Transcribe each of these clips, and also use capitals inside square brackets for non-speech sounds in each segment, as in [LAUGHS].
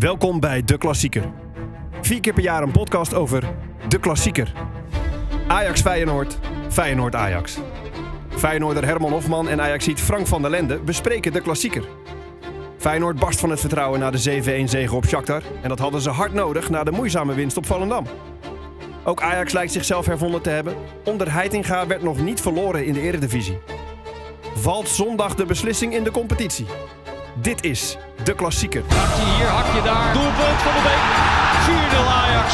Welkom bij De Klassieker. Vier keer per jaar een podcast over De Klassieker. Ajax Feyenoord, Feyenoord Ajax. Feyenoorder Herman Hofman en Ajaxiet Frank van der Lende bespreken De Klassieker. Feyenoord barst van het vertrouwen na de 7-1 zege op Shakhtar. En dat hadden ze hard nodig na de moeizame winst op Volendam. Ook Ajax lijkt zichzelf hervonden te hebben. Onder Heitinga werd nog niet verloren in de eredivisie. Valt zondag de beslissing in de competitie? Dit is De Klassieker. Hakje hier, hakje daar. Doelpunt van de Beek. 4-0 Ajax.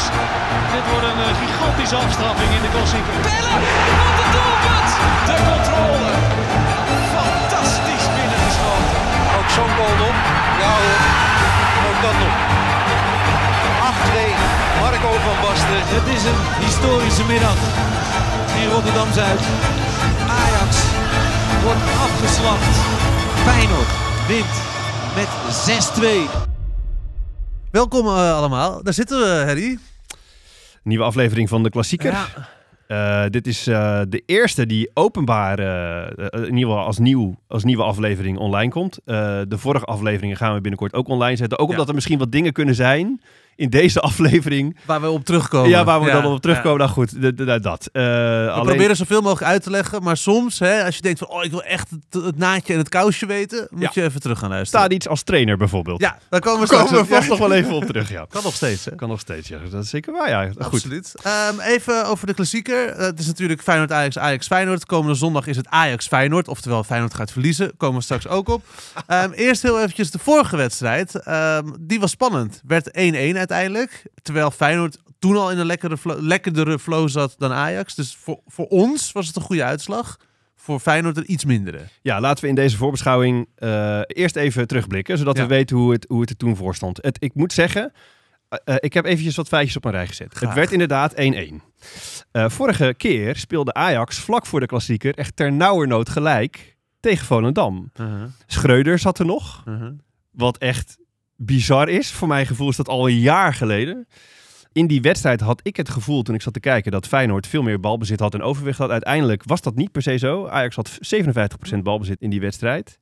Dit wordt een eh, gigantische afstraffing in de klassieker. Bellen! Wat een doelpunt! De controle. Fantastisch binnengeschoten. Ook zo'n goal nog. Ja hoor. Ook dat nog. 8-2. Marco van Basten. Het is een historische middag in Rotterdam-Zuid. Ajax wordt afgeslacht. Feyenoord wint met 6-2. Welkom eh, allemaal. Daar zitten we, Harry. Nieuwe aflevering van De Klassieker. Ja. Eh, dit is eh, de eerste die openbaar, in ieder geval als, nieuw, als nieuwe aflevering online komt. Eh, de vorige afleveringen gaan we binnenkort ook online zetten. Ook Ja. omdat er misschien wat dingen kunnen zijn in deze aflevering. Waar we op terugkomen. Ja, waar we Ja, dan op terugkomen. ja. Nou goed, dat. Eh, We alleen, proberen zoveel mogelijk uit te leggen. Maar soms, hè, als je denkt van... Oh, ik wil echt het, het naadje en het kousje weten. Moet je even terug gaan luisteren. staat iets als trainer bijvoorbeeld. Ja, daar komen we komen we vast nog wel even op terug. Ja. [LAUGHS] Kan nog steeds, hè? Kan nog steeds, ja. Dat is zeker waar, ja. Goed. Absoluut. Ehm, even over de klassieker. Het is natuurlijk Feyenoord Ajax Ajax Feyenoord. Komende zondag is het Ajax Feyenoord. Oftewel Feyenoord gaat verliezen. Komen we straks ook op. [LAUGHS] Ehm, eerst heel eventjes de vorige wedstrijd. Ehm, die was spannend. Werd 1-1 uiteindelijk. Terwijl Feyenoord toen al in een lekkere flow, lekkerdere flow zat dan Ajax. Dus voor, voor ons was het een goede uitslag. Voor Feyenoord een iets mindere. Ja, laten we in deze voorbeschouwing eh, eerst even terugblikken, zodat Ja. we weten hoe het, hoe het er toen voor stond. Het, ik moet zeggen, eh, eh, ik heb eventjes wat feitjes op een rij gezet. Graag. Het werd inderdaad 1-1. Eh, vorige keer speelde Ajax vlak voor de klassieker echt ter nauwernood gelijk tegen Volendam. Schreuder zat er nog, wat echt bizar is. Voor mijn gevoel is dat al een jaar geleden. In die wedstrijd had ik het gevoel toen ik zat te kijken dat Feyenoord veel meer balbezit had en overwicht had. Uiteindelijk was dat niet per se zo. Ajax had 57% balbezit in die wedstrijd.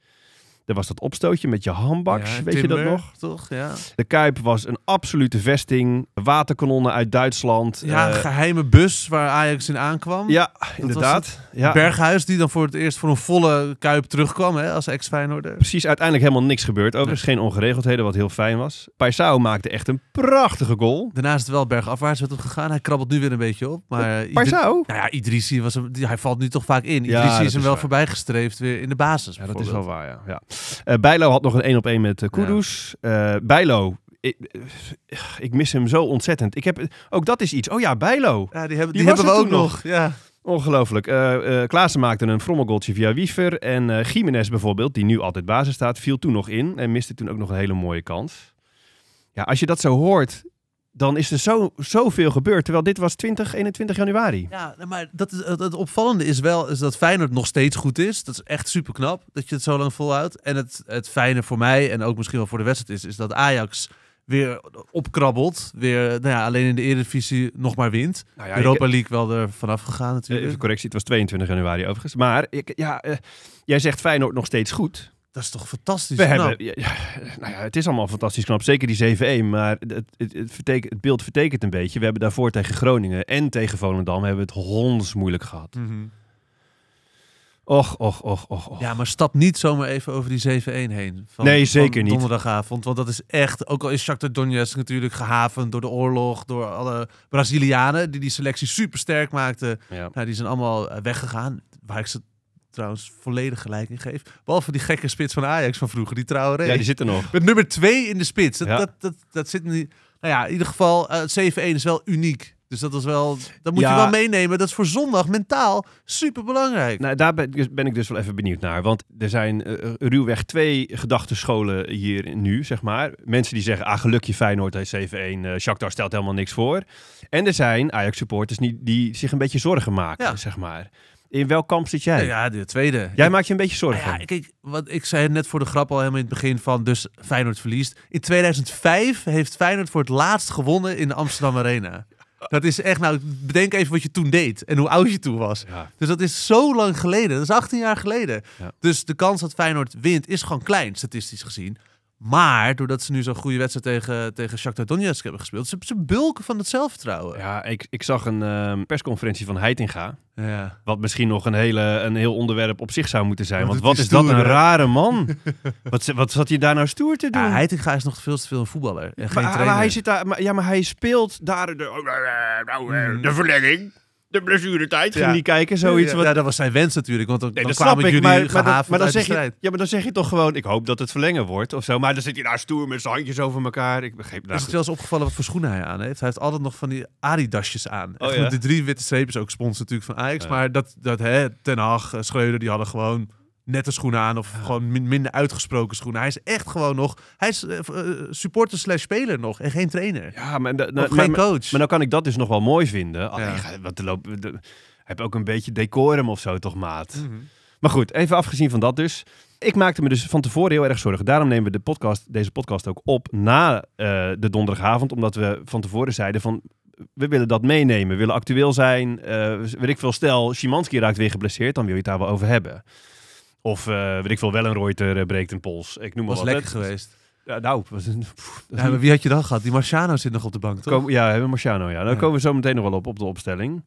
Er was dat opstootje met je handbaks, Ja, weet je dat nog? Toch? Ja, De Kuip was een absolute vesting. Waterkanonnen uit Duitsland. ja Eh, een geheime bus waar Ajax in aankwam. ja inderdaad. Ja. Berghuis, die dan voor het eerst voor een volle kuip terugkwam hè, als ex-Feyenoorder. Precies, uiteindelijk helemaal niks gebeurd. Overigens geen ongeregeldheden, wat heel fijn was. Paisao maakte echt een prachtige goal. Daarna is het wel bergafwaarts met hem gegaan. Hij krabbelt nu weer een beetje op. Maar Paisao? Nou ja, Idrissi was hem, hij valt nu toch vaak in. Idrissi is hem is wel voorbijgestreefd weer in de basis. Ja, dat is wel waar, ja. ja. Eh, Bijlo had nog een 1 op 1 met uh, Kudus. Eh, Bijlo, ik, eh, ik mis hem zo ontzettend. Ik heb, ook dat is iets. Oh ja, Bijlo. Ja, die hebben, Die hebben we ook nog. Ja. Ongelooflijk. Eh eh Klaassen maakte een frommelgoaltje via Wiever. En eh Jiménez bijvoorbeeld, die nu altijd basis staat, viel toen nog in. En miste toen ook nog een hele mooie kans. Ja, als je dat zo hoort, dan is er zo, zoveel gebeurd. Terwijl dit was 20, 21 januari. Ja, nou, maar dat is, het, het opvallende is wel is dat Feyenoord nog steeds goed is. Dat is echt super knap dat je het zo lang volhoudt. En het, het fijne voor mij en ook misschien wel voor de wedstrijd is, is dat Ajax weer opkrabbelt. Weer, nou ja, alleen in de Eredivisie nog maar wint. Nou ja, Europa League wel er vanaf gegaan natuurlijk. Even correctie, het was 22 januari overigens. Maar ik, ja, eh, jij zegt Feyenoord nog steeds goed. Dat is toch fantastisch We knap? hebben, ja, ja, nou ja, het is allemaal fantastisch knap. Zeker die 7-1. Maar het, het, het, het beeld vertekent een beetje. We hebben daarvoor tegen Groningen en tegen Volendam hebben we het honds moeilijk gehad. Mhm. Och, och, och, och, och. Ja, maar stap niet zomaar even over die 7-1 heen. Van, Nee, zeker niet. Donderdagavond. Want dat is echt, ook al is Shakhtar Donetsk natuurlijk gehavend door de oorlog, door alle Brazilianen die die selectie super sterk maakten. Ja. Nou, die zijn allemaal eh, weggegaan. Waar ik ze trouwens volledig gelijk in geef. Behalve die gekke spits van Ajax van vroeger, die Traoré. ja, die zitten nog. Met nummer 2 in de spits. Dat, Ja. dat, dat, dat zit niet... Nou ja, in ieder geval, eh 7-1 is wel uniek. Dus dat is wel, dat moet Ja. je wel meenemen. Dat is voor zondag mentaal super belangrijk. Nou, daar ben, ik dus wel even benieuwd naar. Want er zijn eh, ruwweg twee gedachtenscholen hier nu, zeg maar. Mensen die zeggen, ah, gelukje Feyenoord heeft 7-1. eh Shakhtar stelt helemaal niks voor. En er zijn Ajax-supporters die, die zich een beetje zorgen maken, Ja. zeg maar. In welk kamp zit jij? ja, de tweede. Jij maakt je een beetje zorgen. Nou ja, kijk, wat ik zei net voor de grap al helemaal in het begin van, dus Feyenoord verliest. In 2005 heeft Feyenoord voor het laatst gewonnen in de Amsterdam Arena. [LAUGHS] Dat is echt, nou, bedenk even wat je toen deed en hoe oud je toen was. Ja. Dus dat is zo lang geleden. Dat is 18 jaar geleden. Ja. Dus de kans dat Feyenoord wint is gewoon klein, statistisch gezien. Maar doordat ze nu zo'n goede wedstrijd tegen, tegen Shakhtar Donetsk hebben gespeeld, ze, ze bulken van het zelfvertrouwen. Ja, ik, ik zag een ehm, persconferentie van Heitinga. Ja. Wat misschien nog een, hele, een heel onderwerp op zich zou moeten zijn. Wat Want wat is dat een hè? rare man. [LAUGHS] wat, wat zat hij daar nou stoer te doen? Ja, Heitinga is nog veel te veel een voetballer en geen maar, maar trainer. hij zit daar, maar, ja, maar hij speelt daar de, eh, de verlenging, de blessuretijd. Ging Ja. die kijken, zoiets. ja, wat, ja, dat was zijn wens natuurlijk, want dan, Nee, dan dat kwamen snap ik, jullie maar, maar, gehavend dat- maar dan zeg je, strijd. ja, maar dan zeg je toch gewoon, ik hoop dat het verlengen wordt of zo. Maar dan zit hij daar stoer met zijn handjes over elkaar. Ik begreep Is nou, het wel eens opgevallen wat voor schoenen hij aan heeft? Hij heeft altijd nog van die Adidasjes aan. Oh, ja? de drie witte strepen, ook sponsor natuurlijk van Ajax. Ja. Maar dat, dat hè, Ten Hag, eh, Schreuder, die hadden gewoon nette schoenen aan. Of gewoon min- minder uitgesproken schoenen. Hij is echt gewoon nog... Hij is eh, eh, supporter slash speler nog en geen trainer. Ja, maar, nou, geen maar, coach. maar dan kan ik dat dus nog wel mooi vinden. Alleen, Ja. wat lopen, de- heb ook een beetje decorum of zo toch, maat? Mhm. Maar goed, even afgezien van dat dus. Ik maakte me dus van tevoren heel erg zorgen. Daarom nemen we de podcast, deze podcast ook op na eh, de donderdagavond. Omdat we van tevoren zeiden van... We willen dat meenemen. We willen actueel zijn. Eh weet ik veel, stel, Szymanski raakt weer geblesseerd. Dan wil je het daar wel over hebben. Of uh, weet ik veel, Wellenreuter uh, breekt een pols. Ik noem maar was wat. lekker geweest. Ja, nou, was een, [LAUGHS] pff, Ja, maar wie had je dan gehad? Die Marciano zit nog op de bank, toch? Kom- ja, hebben Marciano, ja. Dan Ja. komen we zo meteen nog wel op, op de opstelling.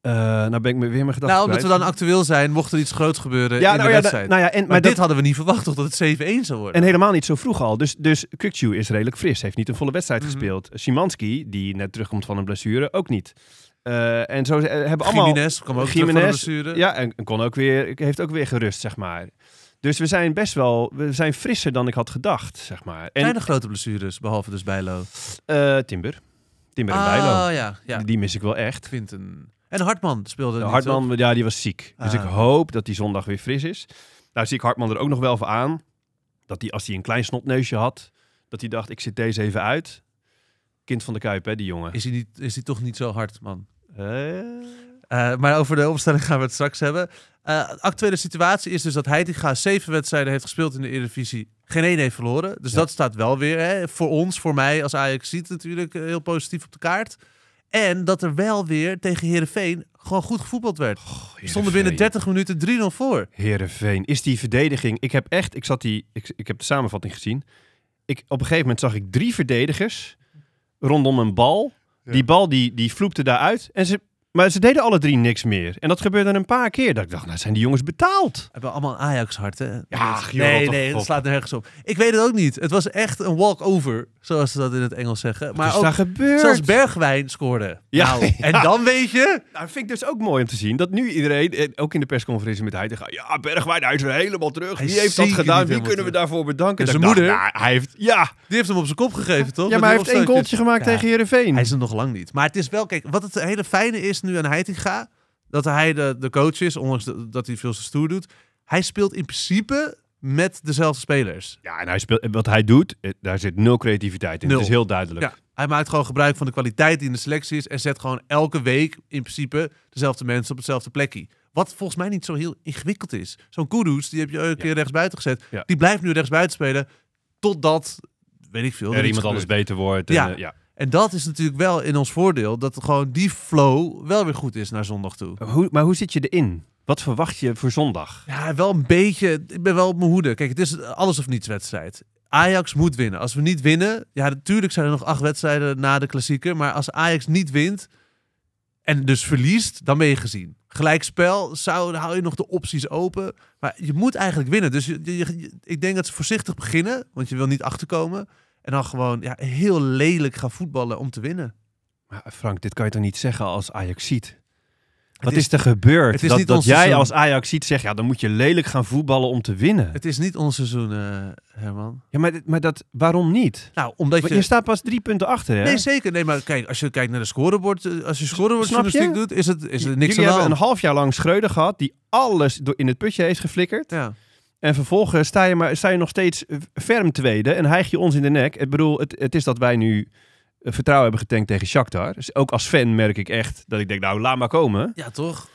Eh nou ben ik me weer mijn gedachten nou, omdat we dan actueel zijn, mocht er iets groots gebeuren ja, in nou, de ja, wedstrijd. nou ja, en, maar maar dit dat, hadden we niet verwacht, toch? Dat het 7-1 zou worden. en helemaal niet zo vroeg al. Dus, dus is redelijk fris. Heeft niet een volle wedstrijd Mhm. gespeeld. Szymanski, die net terugkomt van een blessure, ook niet. Eh, en zo eh, hebben allemaal... Jiménez kwam ook terug van de Jiménez, blessure. Ja, en kon ook weer, heeft ook weer gerust, zeg maar. Dus we zijn best wel... We zijn frisser dan ik had gedacht, zeg maar. En Zijn er grote blessures, behalve dus Bijlo? eh, Timber. Timber en Bijlo. Ah, ja. ja. Die, mis ik wel echt. En Hartman speelde niet, Hartman, ja, die was ziek. Dus ik Ah. hoop dat die zondag weer fris is. Nou zie ik Hartman er ook nog wel voor aan. Dat hij, als hij een klein snotneusje had, dat hij dacht, ik zit deze even uit. Kind van de Kuip, hè, die jongen. Is hij, niet, is hij toch niet zo hard, man? Eh, maar over de opstelling gaan we het straks hebben. Eh, actuele situatie is dus dat Heitinga zeven wedstrijden heeft gespeeld in de Eredivisie. Geen één heeft verloren. Dus Ja. dat staat wel weer hè, voor ons, voor mij als Ajax ziet natuurlijk eh, heel positief op de kaart. En dat er wel weer tegen Herenveen gewoon goed gevoetbald werd. We stonden binnen 30 minuten 3-0 voor. Heerenveen. Is die verdediging... Ik heb echt... Ik, zat die, ik, ik heb de samenvatting gezien. Ik, op een gegeven moment zag ik drie verdedigers rondom een bal. Die bal die, die vloepte daaruit. En ze, maar ze deden alle drie niks meer. En dat gebeurde een paar keer. Dat ik dacht, nou zijn die jongens betaald. Hebben allemaal Ajax-hart, hè? joh, nee, wat nee, dat slaat nergens op. Ik weet het ook niet. Het was echt een walk-over, zoals ze dat in het Engels zeggen. Maar Maar is ook daar gebeurd? zelfs Bergwijn scoorde. Ja, Nou, [LAUGHS] ja. En dan weet je... Nou, vind ik dus ook mooi om te zien dat nu iedereen, ook in de persconferentie met Heitinga, ja, Bergwijn, hij is er helemaal terug. Hij Wie heeft dat gedaan? Wie kunnen we daarvoor bedanken? En Dat zijn dacht, moeder? nou, hij heeft, ja, Die heeft hem op zijn kop gegeven, toch? ja maar hij heeft één goaltje gemaakt Ja. tegen Heerenveen. Hij is er nog lang niet. Maar het is wel, kijk, wat het hele fijne is nu aan Heitinga, dat hij de, de coach is, ondanks de- dat hij veel te stoer doet. Hij speelt in principe met dezelfde spelers. Ja, en hij speelt, wat hij doet, eh, daar zit nul creativiteit in. Nul. Dat is heel duidelijk. Ja, hij maakt gewoon gebruik van de kwaliteit die in de selectie is en zet gewoon elke week in principe dezelfde mensen op hetzelfde plekje. Wat volgens mij niet zo heel ingewikkeld is. Zo'n Kudus, die heb je een keer rechtsbuiten gezet. Ja. Die blijft nu rechtsbuiten spelen totdat, weet ik veel, Er iemand anders beter wordt. Ja. En, eh, ja. En dat is natuurlijk wel in ons voordeel, dat gewoon die flow wel weer goed is naar zondag toe. Hoe, maar hoe zit je erin? Wat verwacht je voor zondag? Ja, wel een beetje. Ik ben wel op mijn hoede. Kijk, het is alles of niets wedstrijd. Ajax moet winnen. Als we niet winnen, ja, natuurlijk zijn er nog acht wedstrijden na de klassieker. Maar als Ajax niet wint en dus verliest, dan ben je gezien. Gelijkspel, zou, dan hou je nog de opties open. Maar je moet eigenlijk winnen. Dus je, je- je- ik denk dat ze voorzichtig beginnen, want je wil niet achterkomen. En dan gewoon ja, heel lelijk gaan voetballen om te winnen. Maar Frank, dit kan je toch niet zeggen als Ajax ziet? Het Wat is, er gebeurd? het is dat niet dat jij seizoen. als Ajax ziet zegt, ja, dan moet je lelijk gaan voetballen om te winnen. Het is niet ons seizoen, eh, Herman. Ja, maar, maar dat, waarom niet? Nou, omdat Want je... je staat pas drie punten achter, hè? Nee, zeker. Nee, maar kijk, als je kijkt naar de scorebord, eh, als je scorebord je? journalistiek doet, is het is er niks Jullie aan hebben een half jaar lang Schreuder gehad, die alles door in het putje heeft geflikkerd. Ja. En vervolgens sta je, maar, sta je nog steeds ferm tweede en hijg je ons in de nek. Ik bedoel, het, het is dat wij nu eh, vertrouwen hebben getankt tegen Shakhtar. Dus ook als fan merk ik echt dat ik denk, nou, laat maar komen. ja, toch?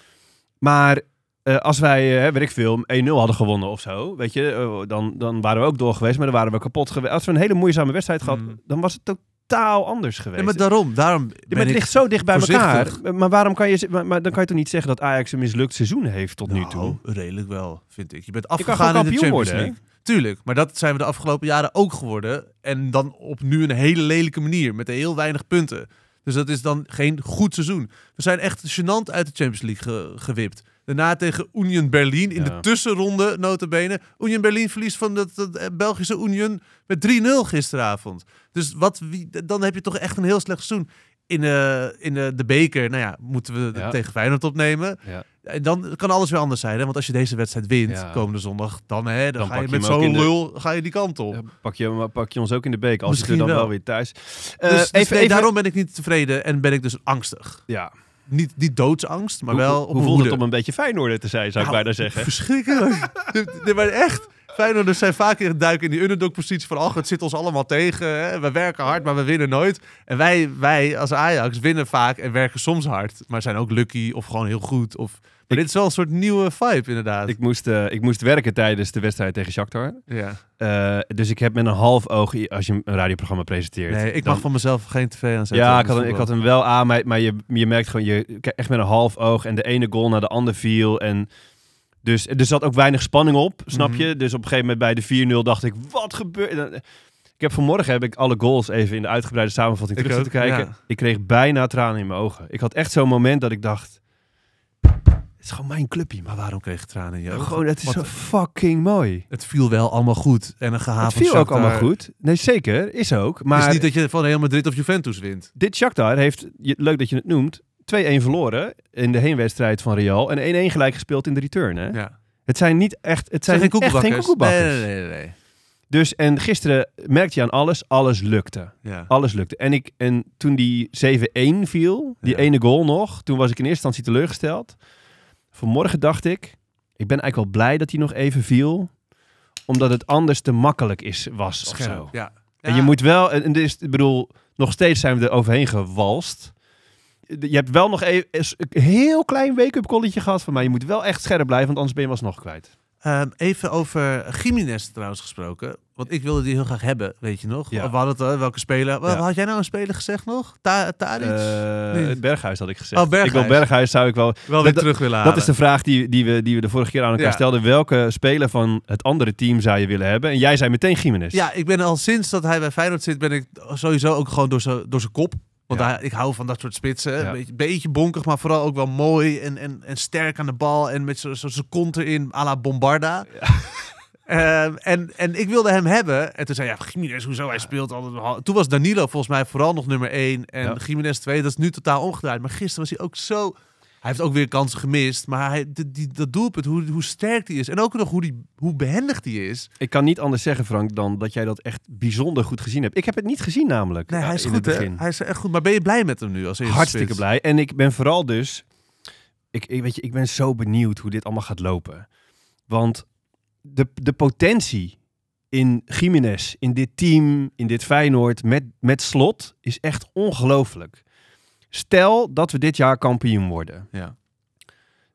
Maar eh, als wij, eh, weet ik veel, 1-0 hadden gewonnen of zo, weet je, dan, dan waren we ook door geweest, maar dan waren we kapot geweest. Als we een hele moeizame wedstrijd gehad, Mm. dan was het totaal anders geweest. Nee, maar daarom, daarom Ja, maar het ligt zo dicht bij elkaar. Maar, waarom kan je, maar, maar dan kan je toch niet zeggen dat Ajax een mislukt seizoen heeft tot nu toe? Nou, redelijk wel, vind ik. Je bent afgegaan in de Champions worden, League. Tuurlijk, maar dat zijn we de afgelopen jaren ook geworden. En dan op nu een hele lelijke manier, met heel weinig punten. Dus dat is dan geen goed seizoen. We zijn echt gênant uit de Champions League ge- gewipt. Daarna tegen Union Berlin in Ja. de tussenronde, notabene. Union Berlin verliest van het, eh, Belgische Union met 3-0 gisteravond. Dus wat, wie, dan heb je toch echt een heel slecht seizoen. In, eh, in eh, de beker, nou ja, moeten we Ja. tegen Feyenoord opnemen. Ja. En dan kan alles weer anders zijn. Hè? Want als je deze wedstrijd wint, Ja. komende zondag, dan, hè, dan, Dan ga je je met zo'n de- lul ga je die kant op. Ja, Pak je, pak je ons ook in de beek, als Misschien zitten we dan wel. wel weer thuis. Eh, dus dus nee, even, daarom ben ik niet tevreden en ben ik dus angstig. ja. Niet, niet doodsangst, maar hoe, wel hoe, op hoe voelt het om een beetje Feyenoorder te zijn, zou ik Nou, bijna zeggen. Verschrikkelijk. [LAUGHS] nee, maar echt. Feyenoorders zijn vaak in het duiken in die underdog-positie van... ach, het zit ons allemaal tegen. Hè? We werken hard, maar we winnen nooit. En wij, wij als Ajax winnen vaak en werken soms hard. Maar zijn ook lucky of gewoon heel goed. Of... Maar dit is wel een soort nieuwe vibe, inderdaad. Ik moest, eh, ik moest werken tijdens de wedstrijd tegen Shakhtar. ja. Eh, dus ik heb met een half oog, als je een radioprogramma presenteert. Nee, ik dan- mag van mezelf geen tv aanzetten. Ja, ik had, hem, ik had hem wel aan, maar, maar je, je merkt gewoon, je echt met een half oog en de ene goal naar de ander viel. En dus er zat ook weinig spanning op, snap Mhm. je? Dus op een gegeven moment bij de 4-0 dacht ik, wat gebeurt er? Ik heb vanmorgen heb ik alle goals even in de uitgebreide samenvatting terug zitten kijken. ja. Ik kreeg bijna tranen in mijn ogen. Ik had echt zo'n moment dat ik dacht, het is gewoon mijn clubje, maar waarom? kreeg je tranen in je ogen. Gewoon, het is Wat- zo fucking mooi. Het viel wel allemaal goed. En een Het gehavend viel ook allemaal goed. Nee, zeker, is ook. Maar Het is niet dat je van Real Madrid of Juventus wint. dit Shakhtar heeft, leuk dat je het noemt, 2-1 verloren in de heenwedstrijd van Real en 1-1 gelijk gespeeld in de return. Hè? Ja. Het zijn niet echt, het Het zijn zijn geen echt geen. Nee, nee, nee, nee. Dus en gisteren merkte je aan alles, alles lukte. Ja. Alles lukte. En, ik, en toen die 7-1 viel, die Ja. ene goal nog, toen was ik in eerste instantie teleurgesteld. Vanmorgen dacht ik, ik ben eigenlijk wel blij dat hij nog even viel, omdat het anders te makkelijk is, was of zo. Ja. En je moet wel, en, en ik bedoel, nog steeds zijn we er overheen gewalst. Je hebt wel nog even een heel klein wake-up calletje gehad van mij. Je moet wel echt scherp blijven, want anders ben je hem alsnog kwijt. Ehm, even over Jiménez trouwens gesproken. Want ik wilde die heel graag hebben, weet je nog? Ja. We hadden het, welke speler. Wat Ja. Had jij nou een speler gezegd nog? Ta Tadic? Eh. Berghuis had ik gezegd. Oh, Berghuis. Ik wil Berghuis zou ik wel... wel weer dat- terug willen halen. Dat is de vraag die, die, we, die we de vorige keer aan elkaar Ja. stelden. Welke speler van het andere team zou je willen hebben? En jij zei meteen Jiménez. Ja, ik ben al sinds dat hij bij Feyenoord zit, ben ik sowieso ook gewoon door zijn kop. Want Ja. hij- ik hou van dat soort spitsen. Ja. Een beetje, beetje bonkig, maar vooral ook wel mooi en, en, en sterk aan de bal. En met zo'n zo, zijn kont erin, à la Bombarda. [LAUGHS] Ehm, en, en ik wilde hem hebben. En toen zei hij, ja, Jiménez, hoezo? Hij speelt altijd... Toen was Danilo volgens mij vooral nog nummer 1. En Ja. Jiménez 2. Dat is nu totaal omgedraaid. Maar gisteren was hij ook zo... Hij heeft ook weer kansen gemist. Maar hij, die, die, dat doelpunt, hoe, hoe sterk die is. En ook nog hoe, die, hoe behendig die is. Ik kan niet anders zeggen, Frank, dan dat jij dat echt bijzonder goed gezien hebt. Ik heb het niet gezien namelijk. Nee, hij is goed, hè? Hij is echt goed. Maar ben je blij met hem nu als eerste Hartstikke spits? blij. En ik ben vooral dus... Ik, ik, weet je, ik ben zo benieuwd hoe dit allemaal gaat lopen. Want de, de potentie in Jiménez, in dit team, in dit Feyenoord, met, met slot, is echt ongelooflijk. Stel dat we dit jaar kampioen worden. Ja.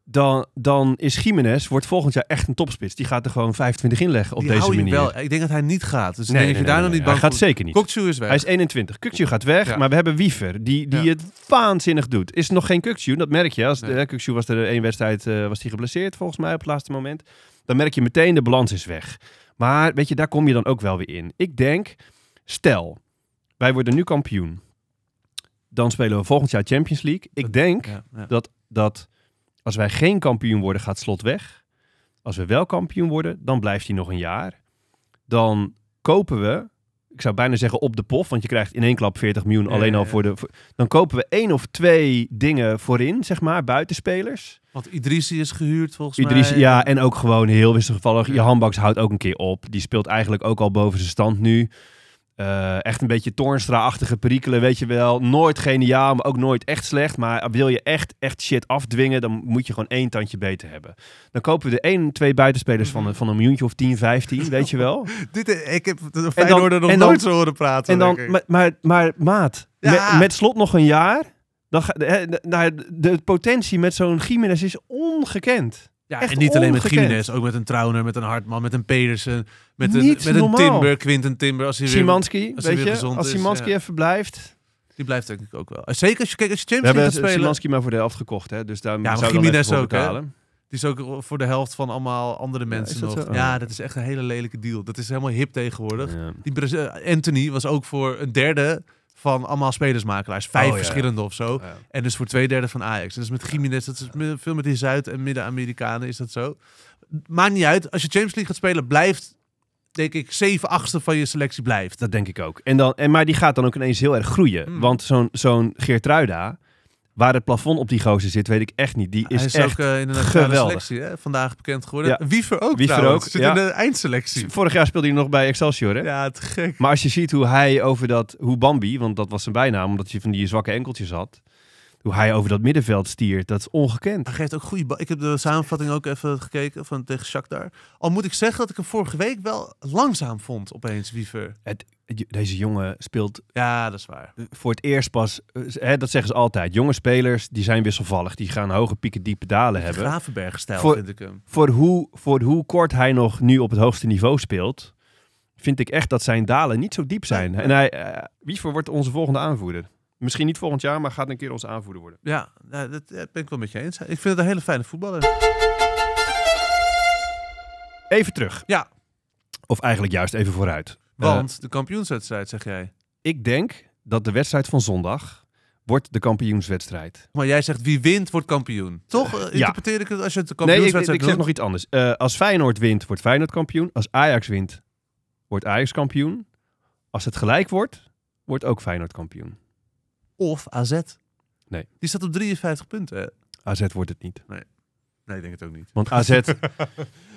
Dan, dan is Jiménez, wordt volgend jaar echt een topspits. Die gaat er gewoon 25 inleggen op Die deze manier. wel. Ik denk dat hij niet gaat. Dus Nee, daar nog niet Hij gaat zeker niet. Kokchu is weg. Hij is 21. Kukcu gaat weg, Ja. maar we hebben Wiever, die, die Ja. het waanzinnig doet. Is nog geen Kukcu, dat merk je. Als Nee. Kukcu was er één wedstrijd eh, was die geblesseerd, volgens mij, op het laatste moment. Dan merk je meteen, de balans is weg. Maar weet je, daar kom je dan ook wel weer in. Ik denk, stel, wij worden nu kampioen. Dan spelen we volgend jaar Champions League. Ik denk Ja, ja. dat, dat als wij geen kampioen worden, gaat Slot weg. Als we wel kampioen worden, dan blijft hij nog een jaar. Dan kopen we, ik zou bijna zeggen op de pof, want je krijgt in één klap 40 miljoen alleen al voor de... voor- dan kopen we één of twee dingen voorin, zeg maar, buitenspelers. Want Idrissi is gehuurd volgens Idris, mij. ja, en ook gewoon heel wisselgevallig. Je handbaks houdt ook een keer op. Die speelt eigenlijk ook al boven zijn stand nu. Eh, echt een beetje Toornstra-achtige perikelen, weet je wel. Nooit geniaal, maar ook nooit echt slecht. Maar wil je echt, echt shit afdwingen, dan moet je gewoon één tandje beter hebben. Dan kopen we de één, twee buitenspelers van, een- van een miljoentje of 10, 15, [LAUGHS] weet je wel. Dit, eh, ik heb de Feyenoorder nog nooit zo horen praten. En dan, maar, maar, maar maat, Ja. met, met slot nog een jaar. Dan ga, de, de- de, de potentie met zo'n Jiménez is ongekend. Ja, echt en niet alleen met. Jiménez, ook met een Trauner, met een Hartman, met een Pedersen, met een, Niet met een normaal. Timber, Quinten Timber. Als hij weer, Simanski, als hij weet weer je, als is, Simanski ja. even blijft. die blijft denk ik ook wel. Zeker als je, kijk, als je Champions hebben League gaat spelen. Simanski maar voor de helft gekocht, hè? dus daar maar zou voor ook, hè? betalen. Die is ook voor de helft van allemaal andere mensen dat nog. zo? Oh. Ja, dat is echt een hele lelijke deal. Dat is helemaal hip tegenwoordig. Ja. Die Anthony was ook voor een derde van allemaal spelersmakelaars. Vijf Oh, verschillende of zo. En dus voor twee derde van Ajax. Dus met Jiménez, dat is veel met die Zuid- en Midden-Amerikanen is dat zo. Maakt niet uit. Als je Champions League gaat spelen, blijft, denk ik, zeven achtste van je selectie blijft. Dat denk ik ook. En dan, en, maar die gaat dan ook ineens heel erg groeien. Mm. Want zo'n zo'n Geertruida, waar het plafond op die gozer zit, weet ik echt niet. Die is, Hij is echt... ook in de nationale geweldig. selectie hè? vandaag bekend geworden. Ja. Wiever ook Wiever trouwens. ook, Zit ja. in de eindselectie. Vorig jaar speelde hij nog bij Excelsior, hè? Ja, te gek. Maar als je ziet hoe hij over dat, hoe Bambi, want dat was zijn bijnaam, omdat hij van die zwakke enkeltjes had, hoe hij over dat middenveld stiert, dat is ongekend. Hij geeft ook goede bal. Ik heb de samenvatting ook even gekeken van tegen Shakhtar. Al moet ik zeggen dat ik hem vorige week wel langzaam vond opeens, Wiever. Het, deze jongen speelt Ja, dat is waar. voor het eerst pas, hè, dat zeggen ze altijd, jonge spelers die zijn wisselvallig, die gaan hoge pieken, diepe dalen hebben. Gravenberg-stijl Voor- vind ik hem. Voor hoe, voor hoe kort hij nog nu op het hoogste niveau speelt, vind ik echt dat zijn dalen niet zo diep zijn. En hij, eh, Wiever wordt onze volgende aanvoerder. Misschien niet volgend jaar, maar gaat een keer onze aanvoerder worden. Ja, nou, dat ja, ben ik wel met je eens. Ik vind het een hele fijne voetballer. Even terug. Ja. Of eigenlijk juist even vooruit. Eh, Want de kampioenswedstrijd, zeg jij. ik denk dat de wedstrijd van zondag wordt de kampioenswedstrijd. Maar jij zegt wie wint, wordt kampioen. Toch eh, interpreteer ik het als je het de Nee, ik, ik, kampioenswedstrijd zeg nog iets anders. Eh, als Feyenoord wint, wordt Feyenoord kampioen. Als Ajax wint, wordt Ajax kampioen. Als het gelijk wordt, wordt ook Feyenoord kampioen. Of AZ. Nee. Die staat op 53 punten. hè? AZ wordt het niet. Nee, ik denk het ook niet. Want [LAUGHS] AZ... Ik,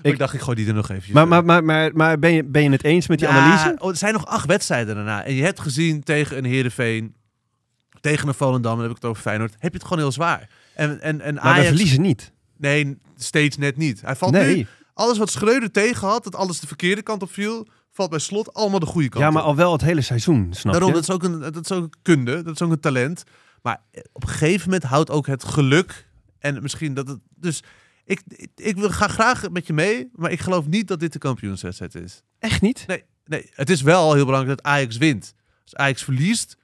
Ik- dacht, ik gooi die er nog eventjes maar maar, maar, maar, maar ben, je, ben je het eens met die Ja, analyse? oh, er zijn nog acht wedstrijden daarna. En je hebt gezien tegen een Heerenveen, tegen een Volendam, dan heb ik het over Feyenoord, heb je het gewoon heel zwaar. En, en, en Maar we Ajax... verliezen niet. Nee, steeds net niet. Hij valt Nee. nu... Alles wat Schreuder tegen had, dat alles de verkeerde kant op viel, valt bij slot allemaal de goede kant Ja, maar op. al wel het hele seizoen, snap Daarom, je? dat is, ook een, dat is ook een kunde, dat is ook een talent. Maar op een gegeven moment houdt ook het geluk en misschien dat het... Dus ik, ik, ik wil, ga graag met je mee, maar ik geloof niet dat dit de kampioenswedstrijd is. Echt niet? Nee, nee, het is wel heel belangrijk dat Ajax wint. Als Ajax verliest,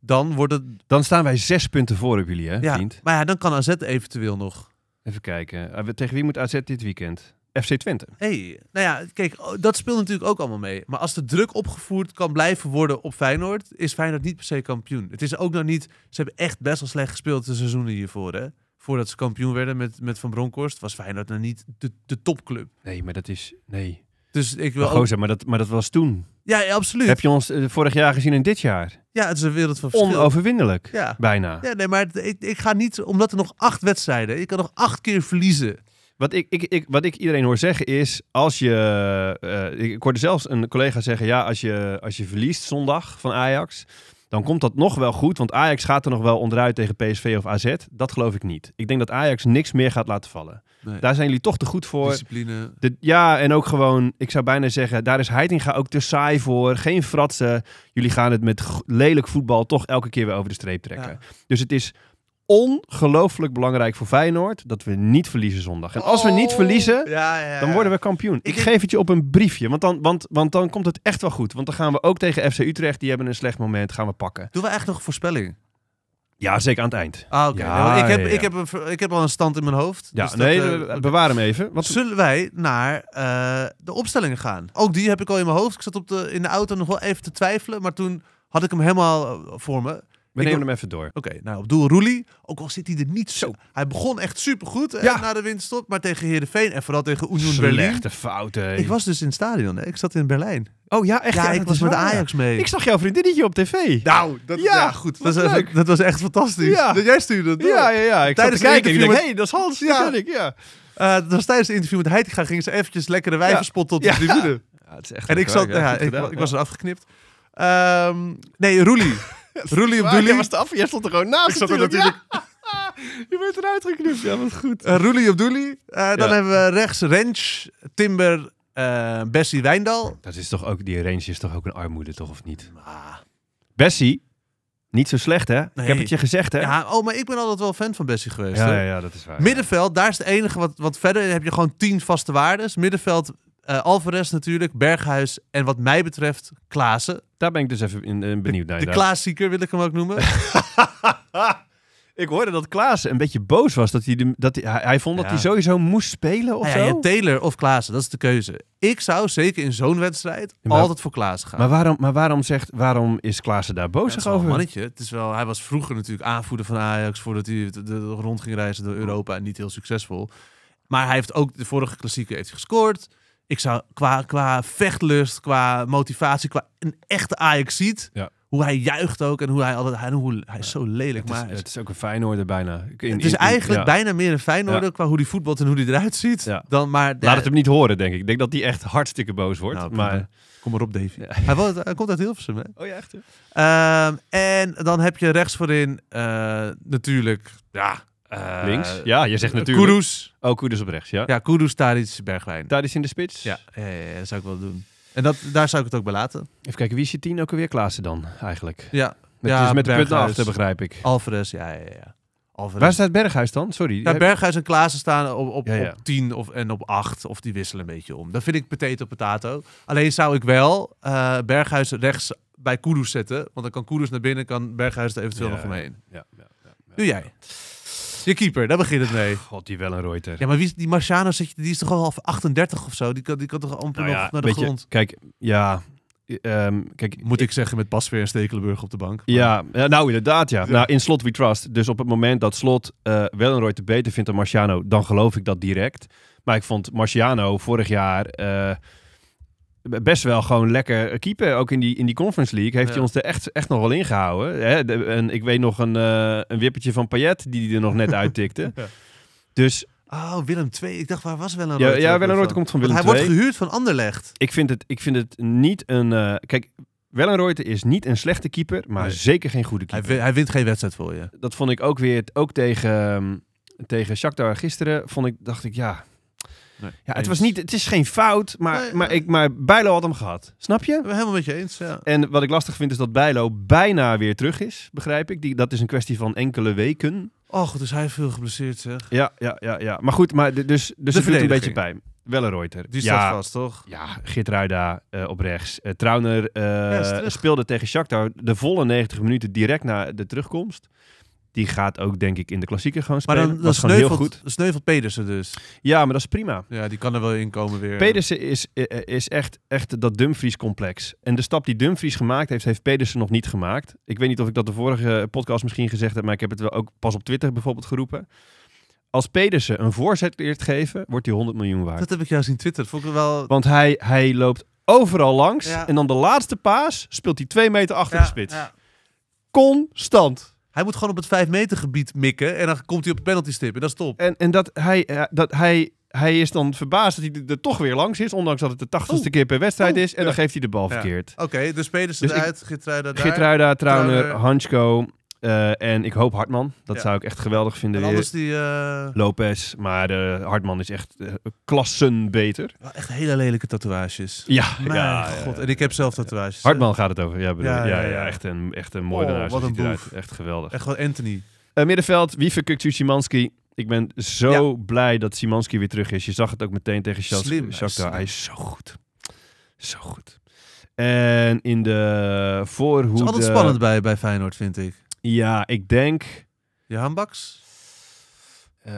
dan wordt het... Dan staan wij zes punten voor op jullie, hè, Ja, vriend? maar ja, dan kan AZ eventueel nog. Even kijken. Eh, Tegen wie moet AZ dit weekend? FC Twente. hey, nou ja, kijk, oh, dat speelt natuurlijk ook allemaal mee. Maar als de druk opgevoerd kan blijven worden op Feyenoord, is Feyenoord niet per se kampioen. Het is ook nog niet... Ze hebben echt best wel slecht gespeeld de seizoenen hiervoor, hè. Voordat ze kampioen werden met, met Van Bronckhorst, was Feyenoord nog niet de, de topclub. Nee, maar dat is... Nee. Dus ik wil Maar, ook... maar, dat, maar dat was toen. Ja, ja, absoluut. Heb je ons eh, vorig jaar gezien en dit jaar? Ja, het is een wereld van verschil. Onoverwinnelijk. Ja. Bijna. Ja, nee, maar ik, ik ga niet... Omdat er nog acht wedstrijden... Ik kan nog acht keer verliezen. Wat ik, ik, ik, wat ik iedereen hoor zeggen is, als je... eh, ik, hoorde zelfs een collega zeggen, ja, als je, als je verliest zondag van Ajax, dan komt dat nog wel goed, want Ajax gaat er nog wel onderuit tegen PSV of AZ. Dat geloof ik niet. Ik denk dat Ajax niks meer gaat laten vallen. Nee. Daar zijn jullie toch te goed voor. Discipline. De, ja, en ook gewoon, ik zou bijna zeggen, daar is Heitinga ook te saai voor. Geen fratsen. Jullie gaan het met lelijk voetbal toch elke keer weer over de streep trekken. Ja. Dus het is ongelooflijk belangrijk voor Feyenoord dat we niet verliezen zondag. En als we niet Oh. verliezen, Ja, ja, dan worden we kampioen. Ik geef het je op een briefje, want dan, want, want dan komt het echt wel goed. Want dan gaan we ook tegen FC Utrecht, die hebben een slecht moment, gaan we pakken. Doen we echt nog een voorspelling? Ja, zeker aan het eind. Ah, oké. Ja, Nou, ik, heb, ja, ja. Ik, heb een, ik heb al een stand in mijn hoofd. Ja, dus dat, nee, eh, eh, bewaar hem even. Wat, Zullen wij naar eh, de opstellingen gaan? Ook die heb ik al in mijn hoofd. Ik zat op de, in de auto nog wel even te twijfelen, maar toen had ik hem helemaal eh, voor me. We ik nemen hem even door. Oké, nou op doel Roelie. Ook al zit hij er niet zo. Hij begon echt supergoed eh, Ja. na de winterstop, maar tegen Heerenveen en vooral tegen Union Berlin. Slechte fouten. Ik was dus in het stadion, hè? ik zat in Berlijn. Oh ja, echt? Ja, ik dat was met waar. Ajax mee. Ik zag jouw vriendinnetje op tv. Nou, dat, Ja, ja, goed. Dat was, dat was echt fantastisch. Ja. Dat jij stuurde het door. Ja, ja, ja. Ik Tijdens zat te kijken met- hé, dat is Hans. Ja. Ja. Ik, ja. Eh, dat was tijdens het interview met Heitinga gingen ze eventjes lekkere op Ja. de tribune. Ja, het is echt En ik, zat, goed ik, was er afgeknipt. Ehm, nee, Roelie. Roelie op Doelie. was de af, jij stond er gewoon naast Ik zat er natuurlijk. Ja. [LAUGHS] Je bent eruit geknipt, ja, wat goed. Eh, Roelie op Doelie. Eh, dan Ja. hebben we rechts Rens, Timber, eh, Bessie Wijndal. Dat is toch ook, die range is toch ook een armoede, toch, of niet? Bessie, niet zo slecht, hè? Ik heb het je gezegd, hè? Ja, oh, maar ik ben altijd wel fan van Bessie geweest. ja, ja, dat is waar. Middenveld, daar is het enige wat, wat verder heb je gewoon tien vaste waardes. Middenveld, eh Alvarez natuurlijk, Berghuis en wat mij betreft Klaassen. Daar ben ik dus even in, eh, benieuwd naar. De klassieker wil ik hem ook noemen. [LAUGHS] [LAUGHS] Ik hoorde dat Klaas een beetje boos was. Dat hij, de, dat hij, hij- hij vond dat hij sowieso moest spelen of Nou zo. ja, Taylor of Klaassen, dat is de keuze. Ik zou zeker in zo'n wedstrijd maar- altijd voor Klaassen gaan. maar waarom, maar waarom, zegt, waarom is Klaassen daar boos een over? mannetje. Het is wel, hij was vroeger natuurlijk aanvoerder van Ajax voordat hij de, de- rond ging reizen door Europa en niet heel succesvol. Maar hij heeft ook de vorige klassieker heeft gescoord. Ik zou qua, qua vechtlust, qua motivatie, qua een echte Ajax ziet, Ja. hoe hij juicht ook en hoe hij altijd, hij, hoe, hij is zo lelijk. Het is, maar het is ook een Feyenoorder bijna. In- het is in- eigenlijk ja. bijna meer een Feyenoorder qua hoe hij voetbalt en hoe hij eruit ziet. Ja. Dan maar, Laat het hem niet horen, denk ik. Ik denk dat hij echt hartstikke boos wordt. Nou, maar... Kom maar op, Davy. Hij, woont- hij komt uit Hilversum, hè? Oh ja, echt? Ehm, en dan heb je rechts voorin eh, natuurlijk, ja... eh, Links? Ja, je zegt natuurlijk. Kudus. Oh, Kudus op rechts, ja. Ja, Kudus, Tadic, Bergwijn. Daar is in de spits. Ja, ja, ja, ja, dat zou ik wel doen. En dat, daar zou ik het ook bij laten. Even kijken, wie is je tien ook alweer? Klaassen dan, eigenlijk. Ja, Met, Ja, dus met de punt naar Berghuis. achter, begrijp ik. Alvarez, ja, ja, ja. Alvarez. Waar staat Berghuis dan? Sorry. Ja, Berghuis en Klaassen staan op, op, Ja, ja. op 10 of, en op 8. Of die wisselen een beetje om. Dat vind ik potato potato. Alleen zou ik wel eh, Berghuis rechts bij Kudus zetten. Want dan kan Kudus naar binnen, kan Berghuis er eventueel Ja, nog omheen. Ja, ja, ja, ja. Doe jij. Je keeper, daar begint het mee. God, die wel een Reuter. Ja, maar wie is die Marciano? Die is toch al half 38 of zo? Die kan, die kan toch amper Nou nog naar de je, grond? Kijk, ja. ehm, kijk, Moet ik zeggen met Pasveer en Stekelenburg op de bank. Ja, ja, nou inderdaad ja. Ja. Nou, in Slot we trust. Dus op het moment dat Slot eh Wellenrooy te beter vindt dan Marciano, dan geloof ik dat direct. Maar ik vond Marciano vorig jaar eh, best wel gewoon lekker keeper. Ook in die, in die Conference League heeft Ja. hij ons er echt, echt nog wel ingehouden. Hè? De- en ik weet nog een, eh, een wippertje van Payet die hij er nog net [LAUGHS] uittikte. Ja. Dus Oh, Willem II. Ik dacht, waar was Willem ja, ja Wellenrooy komt van Willem Hij II. wordt gehuurd van Anderlecht. Ik vind het, ik vind het niet een... eh, kijk, Wellenrooy is niet een slechte keeper, maar Nee. zeker geen goede Hij, keeper. wi- hij wint geen wedstrijd voor je. dat vond ik ook weer, ook tegen, tegen Shakhtar gisteren, vond ik, dacht ik, ja, Nee, ja het, was niet, het is geen fout, maar, Nee, maar, ik, maar Bijlo had hem gehad. Snap je? Helemaal met je eens, ja. En wat ik lastig vind is dat Bijlo bijna weer terug is, begrijp ik. Die, dat is een kwestie van enkele weken. Oh, dus hij heeft veel geblesseerd, zeg. Ja, ja, ja, ja. Maar goed, maar dus, dus het doet een beetje pijn. Wel een Reuter. Die ja, staat vast, toch? Ja, Geertruida eh op rechts. Eh Trauner eh, speelde tegen Shakhtar de volle 90 minuten direct na de terugkomst. Die gaat ook, denk ik, in de klassieker gewoon Maar spelen. dan, dan was gewoon heel sneuvelt, goed. sneuvelt Pedersen dus. Ja, maar dat is prima. Ja, die kan er wel in komen weer. Pedersen is, eh, is echt, echt dat Dumfries-complex. En de stap die Dumfries gemaakt heeft, heeft Pedersen nog niet gemaakt. Ik weet niet of ik dat de vorige podcast misschien gezegd heb, maar ik heb het wel ook pas op Twitter bijvoorbeeld geroepen. Als Pedersen een voorzet leert geven, wordt hij 100 miljoen waard. Dat heb ik jou zien twitteren. Vond ik wel... Want hij, hij loopt overal langs Ja. en dan de laatste paas speelt hij twee meter achter Ja, de spits. ja. Constant. Hij moet gewoon op het 5 meter gebied mikken en dan komt hij op de penalty stip en dat is top. En, en dat, hij, eh, dat hij, hij is dan verbaasd dat hij er toch weer langs is, ondanks dat het de tachtigste keer per wedstrijd is. En dan geeft hij de bal verkeerd. Oké, dus Pedersen Dus eruit. Geertruida, Trauner, Trauner. Hansko eh, en ik hoop Hartman. Dat Ja. zou ik echt geweldig vinden. En anders die... eh, Lopez, maar Hartman is echt eh, klassen beter. wel echt hele lelijke tatoeages. Ja, Mijn ja, god. En ik heb zelf tatoeages. Hartman gaat het over. Ja, bedoel, Ja, ja, echt een, echt een mooi Oh, wat een boef. Echt geweldig. Echt gewoon Anthony. Middenveld, Wiefekuk Szymanski. Ik ben zo blij dat Szymanski weer terug is. Je zag het ook meteen tegen Shakhtar. Hij is zo goed. Zo goed. En in de Het is voorhoede... altijd spannend bij, bij Feyenoord, vind ik. Ja, ik denk... Johan Baks? eh,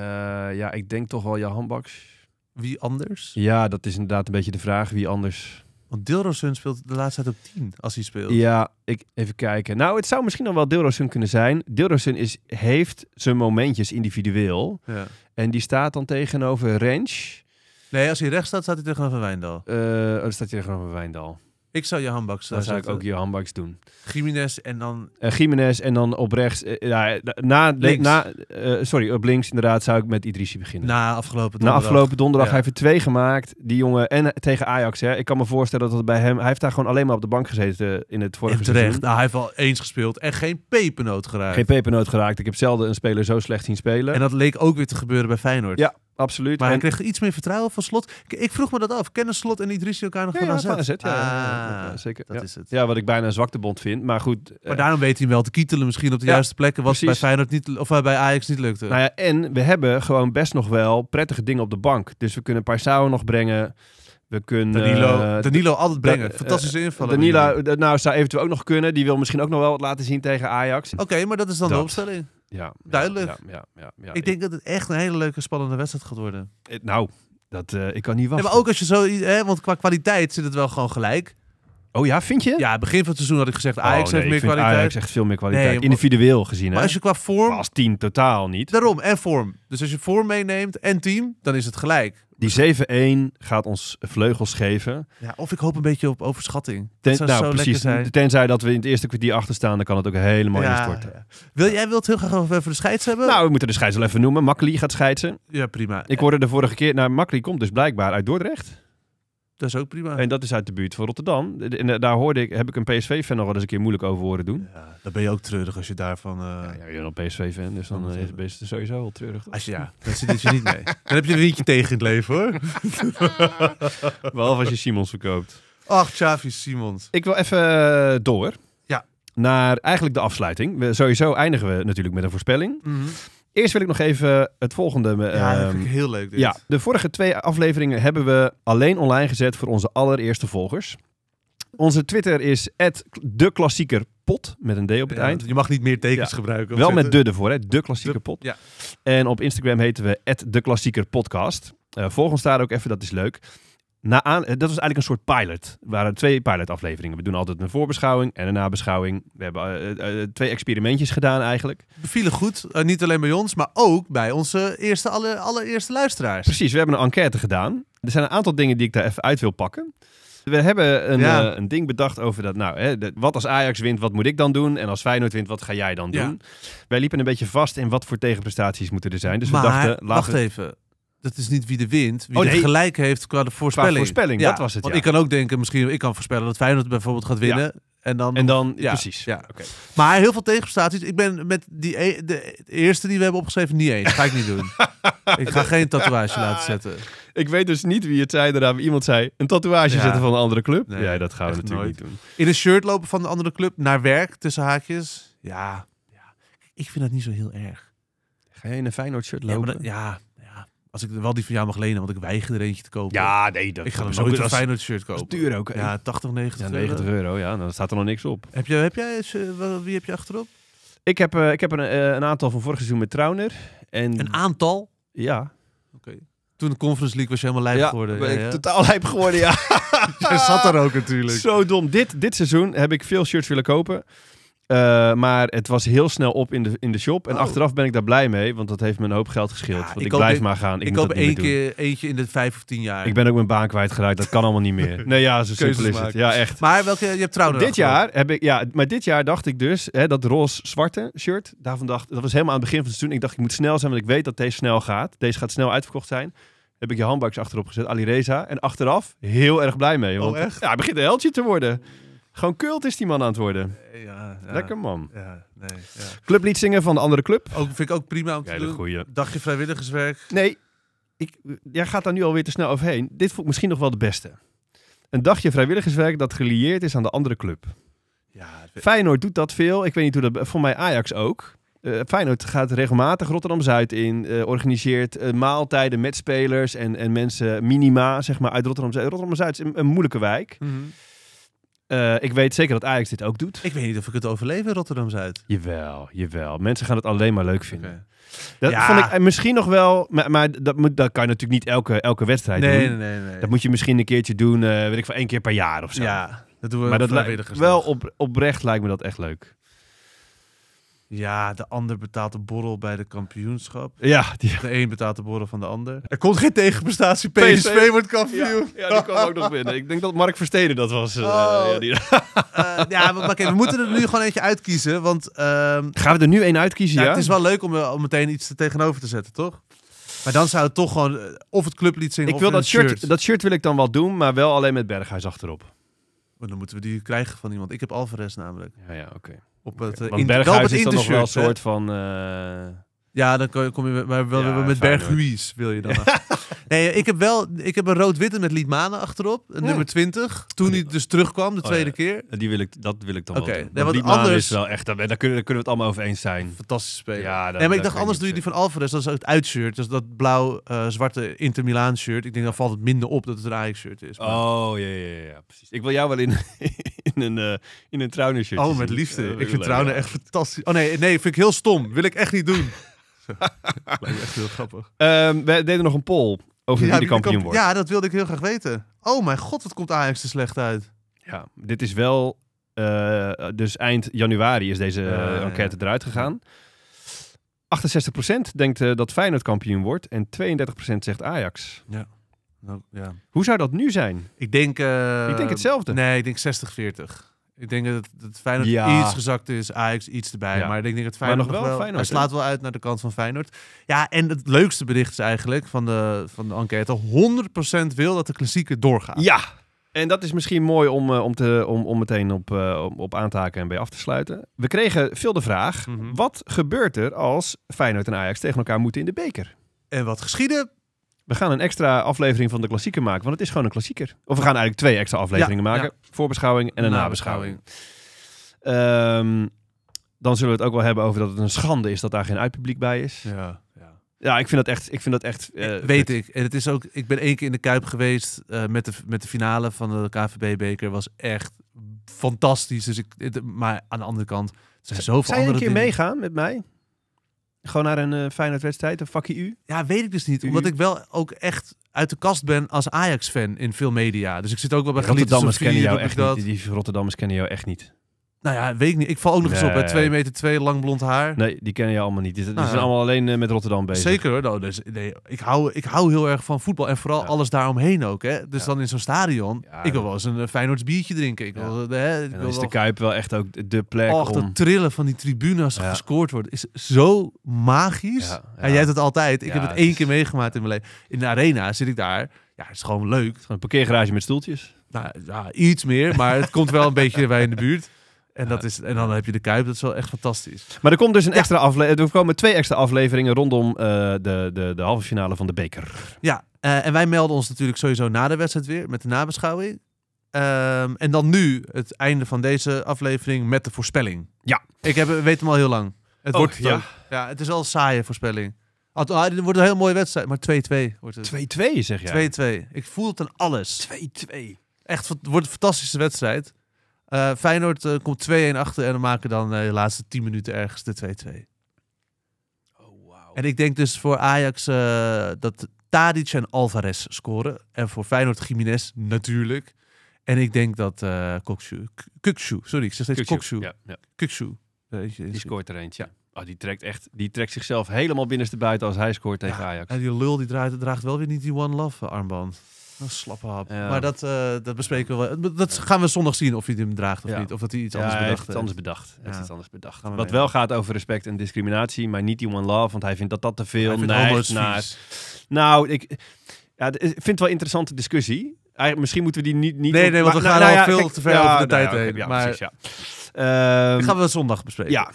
ja, ik denk toch wel Johan Baks. Wie anders? Ja, dat is inderdaad een beetje de vraag. Wie anders? Want Dilrosun speelt de laatste tijd op 10 als hij speelt. Ja, ik, even kijken. Nou, het zou misschien nog wel Dilrosun kunnen zijn. Dilrosun is, heeft zijn momentjes individueel. Ja. En die staat dan tegenover Rens. Nee, als hij rechts staat, staat hij tegenover Wijndal. Eh oh, dan staat hij tegenover Wijndal. Ik zou Johan Baks Dan daar zou ik ook Johan Baks doen. Jiménez en dan... Eh Jiménez en dan op rechts. eh, ja, na, Links. na, eh, sorry, op links inderdaad zou ik met Idrissi beginnen. Na afgelopen Na donderdag. afgelopen donderdag, Ja. hij heeft er twee gemaakt. Die jongen, en tegen Ajax. Hè. Ik kan me voorstellen dat het bij hem... Hij heeft daar gewoon alleen maar op de bank gezeten in het vorige En terecht. seizoen. Nou, hij heeft al eens gespeeld en geen pepernoot geraakt. Geen pepernoot geraakt. Ik heb zelden een speler zo slecht zien spelen. En dat leek ook weer te gebeuren bij Feyenoord. Ja, absoluut. Maar hij En- kreeg iets meer vertrouwen van Slot. Ik, ik vroeg me dat af. Kennen Slot en Idrissi elkaar nog Ja, van ja, AZ? van AZ, ja, ja, Ah, zeker. Dat Ja. is het. ja, wat ik bijna een zwaktebond vind. Maar goed. eh, Maar daarom weet hij hem wel te kietelen misschien op de Ja, juiste plekken. Wat bij. Feyenoord niet, of eh, bij Ajax niet lukte. Nou ja, en we hebben gewoon best nog wel prettige dingen op de bank. Dus we kunnen Paisao nog brengen. We kunnen... Danilo, eh, Danilo altijd brengen. Da- Fantastische eh, invallen. Danilo, dat nou, zou eventueel ook nog kunnen. Die wil misschien ook nog wel wat laten zien tegen Ajax. Oké, maar dat is dan de opstelling. Ja, Duidelijk. Ja, ja, ja, ik denk dat het echt een hele leuke, spannende wedstrijd gaat worden. Eh, Nou, dat, eh, ik kan niet Ja, wachten. maar ook als je zo... Hè, want qua kwaliteit zit het wel gewoon gelijk. Oh ja, vind je? Ja, begin van het seizoen had ik gezegd... Oh, Ajax nee, heeft meer kwaliteit. Ajax echt veel meer kwaliteit. Nee, Individueel gezien, hè? Maar als je qua vorm... Maar als team totaal niet. Daarom, en vorm. Dus als je vorm meeneemt en team, dan is het gelijk. Die 7-1 gaat ons vleugels geven. Ja, of ik hoop een beetje op overschatting. Ten, nou, zo precies. lekker zijn. Tenzij dat we in het eerste kwartier achter staan, dan kan het ook helemaal Ja, instorten. ja. Wil, jij wilt heel graag over even de scheids hebben? Nou, we moeten de scheids wel even noemen. Makkeli gaat scheidsen. ja, prima. Ik hoorde de vorige keer... Nou, Makkeli komt dus blijkbaar uit Dordrecht. Dat is ook prima. En dat is uit de buurt van Rotterdam. En eh, daar hoorde ik, heb ik een PSV-fan nog wel eens een keer moeilijk over horen doen. Ja, dan ben je ook treurig als je daarvan... eh, Ja, je bent al PSV-fan, dus dan eh, is het- is het sowieso wel treurig. Als je, ja, dan zit je niet mee. Dan heb je een windje tegen in het leven, hoor. [LAUGHS] Behalve als je Simons verkoopt. Ach, Xavi Simons. Ik wil even eh, door. Ja. Naar eigenlijk de afsluiting. We, sowieso eindigen we natuurlijk met een voorspelling. Eerst wil ik nog even het volgende. eh, Ja, dat ehm, vind ik heel leuk, dit. ja, de vorige twee afleveringen hebben we alleen online gezet voor onze allereerste volgers. Onze Twitter is de klassieker pot met een D op het Ja, eind. Je mag niet meer tekens Ja. gebruiken. Wel met de ervoor, hè? de klassieker pot. Ja. En op Instagram heten we de klassieker podcast. Eh volg ons daar ook even, dat is leuk. Na aan, eh, dat was eigenlijk een soort pilot. Er waren twee pilot afleveringen. We doen altijd een voorbeschouwing en een nabeschouwing. We hebben eh, eh, twee experimentjes gedaan eigenlijk. Bevielen goed. niet alleen bij ons, maar ook bij onze eerste, aller, allereerste luisteraars. Precies, we hebben een enquête gedaan. Er zijn een aantal dingen die ik daar even uit wil pakken. We hebben een, Ja. een ding bedacht over dat, nou, hè, de- wat als Ajax wint, wat moet ik dan doen? En als Feyenoord wint, wat ga jij dan Ja. doen? Wij liepen een beetje vast in wat voor tegenprestaties moeten er zijn. Dus maar, we dachten, laten wacht we... even. Dat is niet wie de wint, wie Oh, nee. gelijk heeft qua de voorspelling. voorspelling, dat was het, Want ja. ik kan ook denken, misschien ik kan voorspellen dat Feyenoord bijvoorbeeld gaat winnen. En dan, En dan, Ja, precies. ja. Oké. Maar heel veel tegenprestaties. Ik ben met die e- de eerste die we hebben opgeschreven niet eens. Ga ik niet doen. [LAUGHS] ik ga geen tatoeage laten zetten. Ik weet dus niet wie het zei. Daarna iemand zei een tatoeage Ja. zetten van een andere club. Nee, ja, dat gaan we natuurlijk nooit. niet doen. In een shirt lopen van de andere club naar werk tussen haakjes. Ja, ja. ik vind dat niet zo heel erg. Ga je in een Feyenoord shirt Ja, lopen? dat- ja, ja, als ik wel die van jou mag lenen, want ik weiger er eentje te kopen. Ja, nee. Dat ik ga is nooit een Feyenoord shirt dat is kopen. duur ook. Ja, 80, 90 Ja, euro. 90 euro. Ja, dan staat er nog niks op. Heb, je, heb jij, eens, eh, wie heb je achterop? Ik heb, eh, ik heb een, eh, een aantal van vorig seizoen met Trauner. En Een aantal? ja. Toen de Conference League was je helemaal lijp ja, geworden. ben Ja, ik ja. totaal lijp geworden, ja. [LAUGHS] Hij zat er ook natuurlijk. Zo dom. Dit, dit seizoen heb ik veel shirts willen kopen. Eh, maar het was heel snel op in de, in de shop. En Oh. achteraf ben ik daar blij mee, want dat heeft me een hoop geld gescheeld. Ja, want ik blijf maar gaan. Ik, Ik koop één keer eentje in de vijf of tien jaar. Ik ben ook mijn baan kwijtgeraakt. Dat kan allemaal niet meer. [LAUGHS] Nee, ja, zo simpel is het. Ja, echt. Maar welke, je hebt trouwens Dit jaar heb ik, ja, maar dit jaar dacht ik dus, hè, dat roze-zwarte shirt, daarvan dacht, dat was helemaal aan het begin van het seizoen. Ik dacht, ik moet snel zijn, want ik weet dat deze snel gaat. Deze gaat snel uitverkocht zijn. Heb ik je handbaks achterop gezet, Ali Reza. En achteraf heel erg blij mee. Want, Oh, echt? Ja, hij begint een heldje te worden. Gewoon cult is die man aan het worden. Ja, ja. Lekker man. Ja, nee, ja. Clublied zingen van de andere club. Ook, vind ik ook prima om te Hele doen. goeie. Dagje vrijwilligerswerk. Nee, ik, jij gaat daar nu alweer te snel overheen. Dit vond ik misschien nog wel de beste. Een dagje vrijwilligerswerk dat gelieerd is aan de andere club. Ja, Feyenoord doet dat veel. Ik weet niet hoe dat... Voor mij Ajax ook. Eh, Feyenoord gaat regelmatig Rotterdam-Zuid in. eh, organiseert eh, maaltijden met spelers en, en mensen minima, zeg maar, uit Rotterdam-Zuid. Rotterdam-Zuid is een, een moeilijke wijk. Mhm. Eh, ik weet zeker dat Ajax dit ook doet. Ik weet niet of ik het overleef in Rotterdam-Zuid. Jawel, jawel. Mensen gaan het alleen maar leuk vinden. Dat Ja. vond ik eh, misschien nog wel... Maar, maar dat, moet, dat kan je natuurlijk niet elke, elke wedstrijd Nee, doen. nee, nee. nee. Dat moet je misschien een keertje doen, eh weet ik van één keer per jaar of zo. Ja, dat doen we maar dat wel op, oprecht lijkt me dat echt leuk. Ja, de ander betaalt de borrel bij de kampioenschap. Ja, die, De een betaalt de borrel van de ander. Er komt geen tegenprestatie. PSV, PSV wordt kampioen. Ja, die kwam ook nog binnen. Ik denk dat Mark Versteden dat was. eh, Oh. ja, die... Eh, ja, maar we moeten er nu gewoon eentje uitkiezen. Want ehm, Gaan we er nu één uitkiezen, ja, ja? het is wel leuk om, eh, om meteen iets er tegenover te zetten, toch? Maar dan zou het toch gewoon of het clublied zingen ik of wil dat shirt, dat shirt wil ik dan wel doen, maar wel alleen met Berghuis achterop. Oh, dan moeten we die krijgen van iemand. Ik heb Alvarez namelijk. Ja, ja, oké. Op het, eh, Want in- op Berghuis het is dan nog wel een soort van... eh, Ja, dan kom je, maar wel Ja, met. Berghuis wil je dan. nee, ik heb wel ik heb een rood-witte met Liedmanen achterop, een Ja. nummer 20. Toen hij dus terugkwam, de Oh, tweede ja. keer. die wil ik, dat wil ik dan Oké, wel doen. nee, want anders- is wel echt... Daar, kunnen, daar kunnen we het allemaal over eens zijn. Fantastisch spelen. Ja, dat- nee, maar ik dacht anders doe je die van Alvarez, dat is ook het uitshirt. Dus dat blauw-zwarte Inter Milaan shirt. Ik denk dan valt het minder op dat het een Ajax shirt is. Maar- Oh, ja, ja, ja, precies. Ik wil jou wel in, [LAUGHS] in een, eh in een trouwnershirt. Oh, met liefde. ik vind trouwen echt fantastisch. Oh nee, nee, vind ik heel stom. Wil ik echt niet doen. [LAUGHS] Lijkt me echt heel grappig. We deden nog een poll over wie de kampioen kamp- wordt. Ja, dat wilde ik heel graag weten. Oh mijn god, wat komt Ajax er slecht uit. Ja, dit is wel... eh, dus eind januari is deze eh, Ja, ja, enquête ja. eruit gegaan. 68% denkt eh, dat Feyenoord kampioen wordt en 32% zegt Ajax. Nou, ja. Hoe zou dat nu zijn? Ik denk... eh, Ik denk hetzelfde. Nee, ik denk 60-40. Ik denk dat het Feyenoord Ja. iets gezakt is, Ajax iets erbij. Ja. Maar ik denk dat het Feyenoord nog wel wel... Feyenoord, hij slaat wel uit naar de kant van Feyenoord. Ja, en het leukste bericht is eigenlijk van de, van de enquête... 100% wil dat de klassieker doorgaat. Ja! En dat is misschien mooi om, eh, om, te, om, om meteen op, eh, op, op aan te haken en bij af te sluiten. We kregen veel de vraag, Mhm. wat gebeurt er als Feyenoord en Ajax tegen elkaar moeten in de beker? En wat geschieden? We gaan een extra aflevering van de klassieker maken, want het is gewoon een klassieker. Of we gaan eigenlijk twee extra afleveringen Ja, maken. Voorbeschouwing en een nabeschouwing. Ehm, dan zullen we het ook wel hebben over dat het een schande is dat daar geen uitpubliek bij is. Ja, ja. Ja, ik vind dat echt... Ik vind dat echt eh, Weet ik. En het is ook, ik ben één keer in de Kuip geweest eh, met, de, met de finale van de KVB-beker. Was echt fantastisch. Dus ik, maar aan de andere kant, er zijn zoveel je een keer dingen. meegaan met mij? Gewoon naar een eh Feyenoord-wedstrijd, een vakje U? Ja, weet ik dus niet. U- Omdat ik wel ook echt uit de kast ben als Ajax-fan in veel media. Dus ik zit ook wel bij Galita Rotterdammers Sofie, kennen jou echt dat. niet. Die Rotterdamers kennen jou echt niet. Nou ja, weet ik niet. Ik val ook nog eens op. Bij Nee. 2 meter 2, lang blond haar. Nee, die kennen jou allemaal niet. Die, die Nou zijn allemaal alleen eh, met Rotterdam bezig. Zeker hoor. Nou, dus, nee, ik, hou, ik hou heel erg van voetbal en vooral Ja. alles daaromheen ook. Hè. Dus Ja. dan in zo'n stadion. Ja, ik wil wel eens een eh, Feyenoords biertje drinken. Ik wil, eh, hè, ik dan wil is de Kuip wel echt ook de plek Och, om... dat trillen van die tribune als er gescoord wordt is zo magisch. En jij hebt het altijd. Ik heb het het één is- keer meegemaakt in mijn leven. In de arena zit ik daar. Ja, het is gewoon leuk. Gewoon een parkeergarage met stoeltjes. Nou, ja, iets meer, maar het komt wel een [LAUGHS] beetje bij in de buurt. En, dat is, en dan heb je de Kuip, dat is wel echt fantastisch. Maar er komt dus een extra aflevering. Er komen twee extra afleveringen rondom eh, de, de, de halve finale van de beker. Ja, eh, en wij melden ons natuurlijk sowieso na de wedstrijd weer met de nabeschouwing. Ehm, en dan nu het einde van deze aflevering met de voorspelling. Ja. Ik heb, weet hem al heel lang. Het Oh, wordt het ja? ook. ja, het is al een saaie voorspelling. Al- ah, Het wordt een heel mooie wedstrijd, maar 2-2 wordt het. 2-2 zeg jij. 2-2. Ik voel het aan alles. 2-2. Echt, het wordt een fantastische wedstrijd. Eh, Feyenoord eh, komt 2-1 achter en dan maken dan eh, de laatste 10 minuten ergens de 2-2. Oh, wauw. En ik denk dus voor Ajax dat Tadic en Alvarez scoren. En voor Feyenoord Jiménez natuurlijk. En ik denk dat uh, Kokshu, Kukshu, sorry, ik zeg steeds Kokshu. Ja, ja. Kukshu. Die scoort er eentje. Oh, die, trekt echt, die trekt zichzelf helemaal binnenste buiten als hij scoort tegen Ja, Ajax. En die lul die draait, draagt wel weer niet die One Love armband. Een slappe hap. Ja. Maar dat, eh, dat bespreken we wel. Dat gaan we zondag zien of hij hem draagt of Ja. niet. Of dat hij iets anders hij heeft bedacht iets anders bedacht. Heeft iets anders bedacht. Gaan we Wat mee. wel gaat over respect en discriminatie, maar niet die one love, want hij vindt dat dat te veel naar... vies. Nou, ik, ja, vind het wel een interessante discussie. Eigenlijk, misschien moeten we die niet... niet Nee, nee, want we gaan al veel te ver over de tijd oké, heen, Ja, maar- precies, ja. Ehm, Dat gaan we zondag bespreken. ja.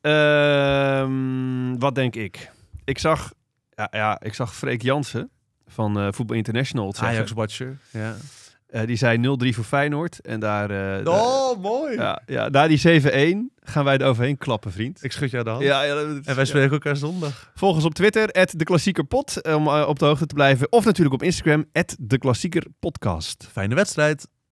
Ehm, wat denk ik? Ik zag, ja, ja, ik zag Freek Jansen van eh Voetbal International het zeggen. Ajax-watcher. Ja. Eh, die zei 0-3 voor Feyenoord. En daar, eh, daar- Oh, mooi. ja, ja, na die 7-1 gaan wij er overheen klappen, vriend. Ik schud jou de hand. Ja, ja, dat- En wij spreken elkaar zondag. Volg ons op Twitter, de Klassiekerpot, om op de hoogte te blijven. Of natuurlijk op Instagram, de Klassiekerpodcast. Fijne wedstrijd.